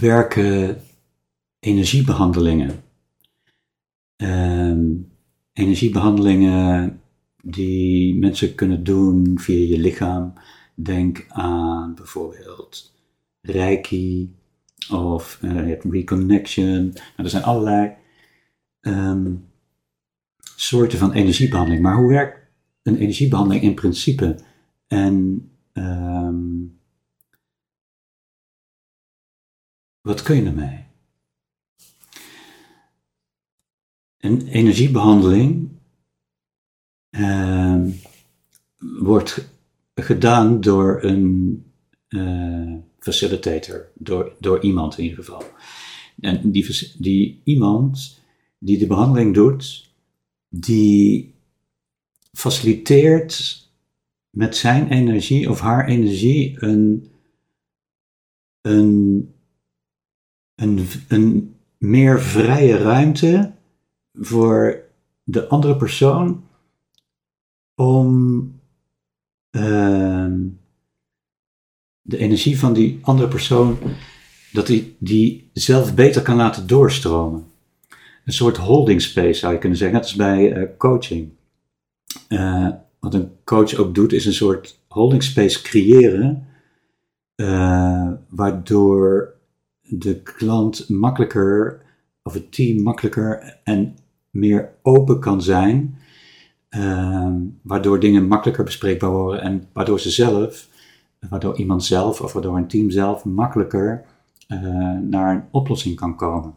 werken energiebehandelingen? Ehm, energiebehandelingen die mensen kunnen doen via je lichaam. Denk aan bijvoorbeeld Reiki of hebt Reconnection. Nou, er zijn allerlei ehm, soorten van energiebehandeling. Maar hoe werkt een energiebehandeling in principe? En ehm, wat kun je ermee? Een energiebehandeling uh, wordt gedaan door een uh, facilitator, door, door iemand in ieder geval. En die, die iemand die de behandeling doet, die faciliteert met zijn energie of haar energie een, een, een, een meer vrije ruimte voor de andere persoon om uh, de energie van die andere persoon, dat die, die zelf beter kan laten doorstromen. Een soort holding space zou je kunnen zeggen, net als bij uh, coaching. Uh, wat een coach ook doet, is een soort holding space creëren, uh, waardoor de klant makkelijker, of het team makkelijker en meer open kan zijn Ehm, waardoor dingen makkelijker bespreekbaar worden en waardoor ze zelf, waardoor iemand zelf of waardoor een team zelf makkelijker uh, naar een oplossing kan komen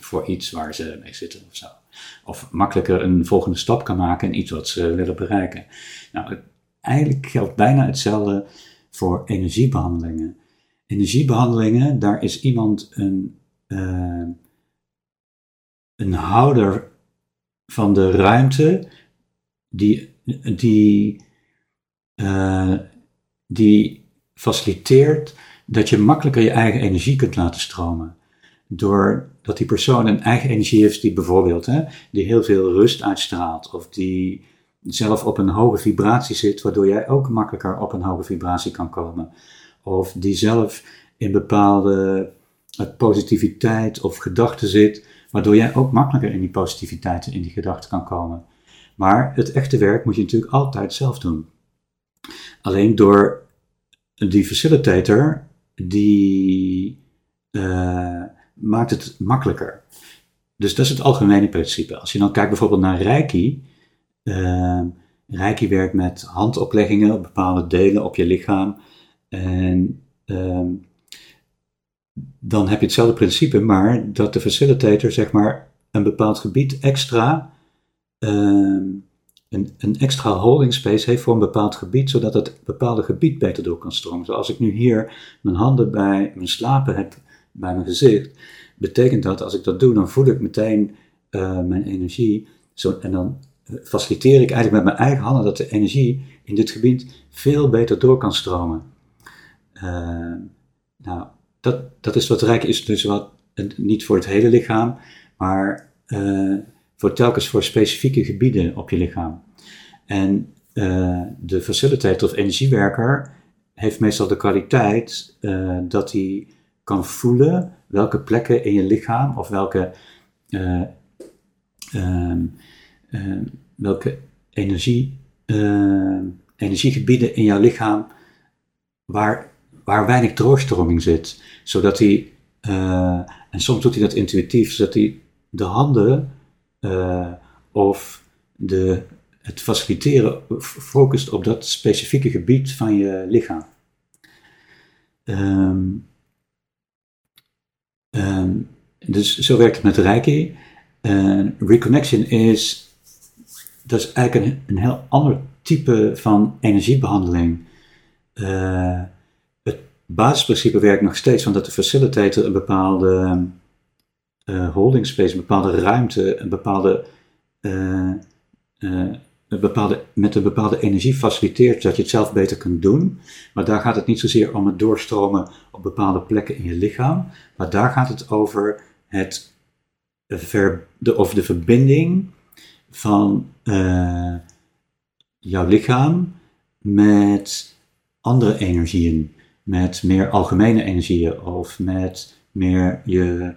voor iets waar ze mee zitten of zo. Of makkelijker een volgende stap kan maken in iets wat ze willen bereiken. Nou, eigenlijk geldt bijna hetzelfde voor energiebehandelingen. Energiebehandelingen, daar is iemand een, uh, een houder van de ruimte die, die, uh, die faciliteert dat je makkelijker je eigen energie kunt laten stromen. Doordat die persoon een eigen energie heeft die bijvoorbeeld hè, die heel veel rust uitstraalt of die zelf op een hoge vibratie zit, waardoor jij ook makkelijker op een hoge vibratie kan komen. Of die zelf in bepaalde eh, positiviteit of gedachten zit, waardoor jij ook makkelijker in die positiviteit en in die gedachten kan komen. Maar het echte werk moet je natuurlijk altijd zelf doen. Alleen door die facilitator, die uh, maakt het makkelijker. Dus dat is het algemene principe. Als je dan kijkt bijvoorbeeld naar Reiki. Uh, Reiki werkt met handopleggingen op bepaalde delen op je lichaam. En uh, dan heb je hetzelfde principe, maar dat de facilitator zeg maar een bepaald gebied extra Ehm, een, een, extra holding space heeft voor een bepaald gebied, zodat het bepaalde gebied beter door kan stromen. Zoals ik nu hier mijn handen bij mijn slapen heb, bij mijn gezicht, betekent dat als ik dat doe, dan voel ik meteen uh, mijn energie. Zo, en dan eh, faciliteer ik eigenlijk met mijn eigen handen dat de energie in dit gebied veel beter door kan stromen. Uh, nou, dat, dat is wat rijk is, dus wat, niet voor het hele lichaam, maar uh, voor telkens voor specifieke gebieden op je lichaam. En uh, de facilitator of energiewerker heeft meestal de kwaliteit dat hij kan voelen welke plekken in je lichaam of welke, uh, welke energie, energiegebieden in jouw lichaam waar, waar weinig doorstroming zit. Zodat hij, en soms doet hij dat intuïtief, zodat hij de handen uh, of de, het faciliteren focust op dat specifieke gebied van je lichaam. Um, um, dus zo werkt het met Reiki. Reconnection is, dat is eigenlijk een, een heel ander type van energiebehandeling. Het, basisprincipe werkt nog steeds, want dat de facilitator een bepaalde uh, holding space, een bepaalde ruimte, een bepaalde, uh, uh, een bepaalde, met een bepaalde energie faciliteert, zodat je het zelf beter kunt doen. Maar daar gaat het niet zozeer om het doorstromen op bepaalde plekken in je lichaam, maar daar gaat het over het de, of de verbinding van jouw lichaam met andere energieën, met meer algemene energieën of met meer je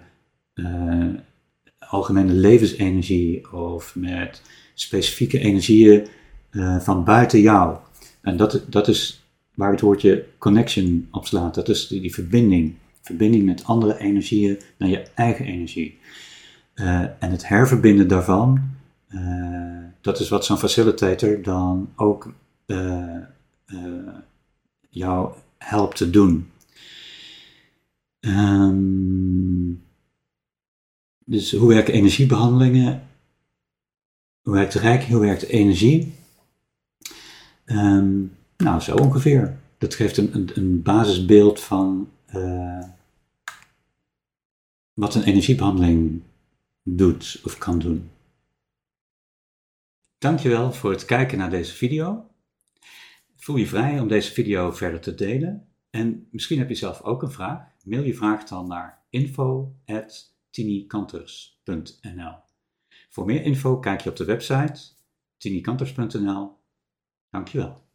uh, algemene levensenergie of met specifieke energieën uh, van buiten jou. En dat, dat is waar het woordje connection op slaat. Dat is die, die verbinding. Verbinding met andere energieën naar je eigen energie. Uh, en het herverbinden daarvan, dat is wat zo'n facilitator dan ook jou helpt te doen. Um, dus hoe werken energiebehandelingen? Hoe werkt rijk? Hoe werkt energie? Um, nou, zo ongeveer. Dat geeft een, een, een basisbeeld van uh, wat een energiebehandeling doet of kan doen. Dankjewel voor het kijken naar deze video. Voel je vrij om deze video verder te delen. En misschien heb je zelf ook een vraag. Mail je vraag dan naar info@ tinikanters.nl. Voor meer info kijk je op de website tinikanters.nl. Dankjewel.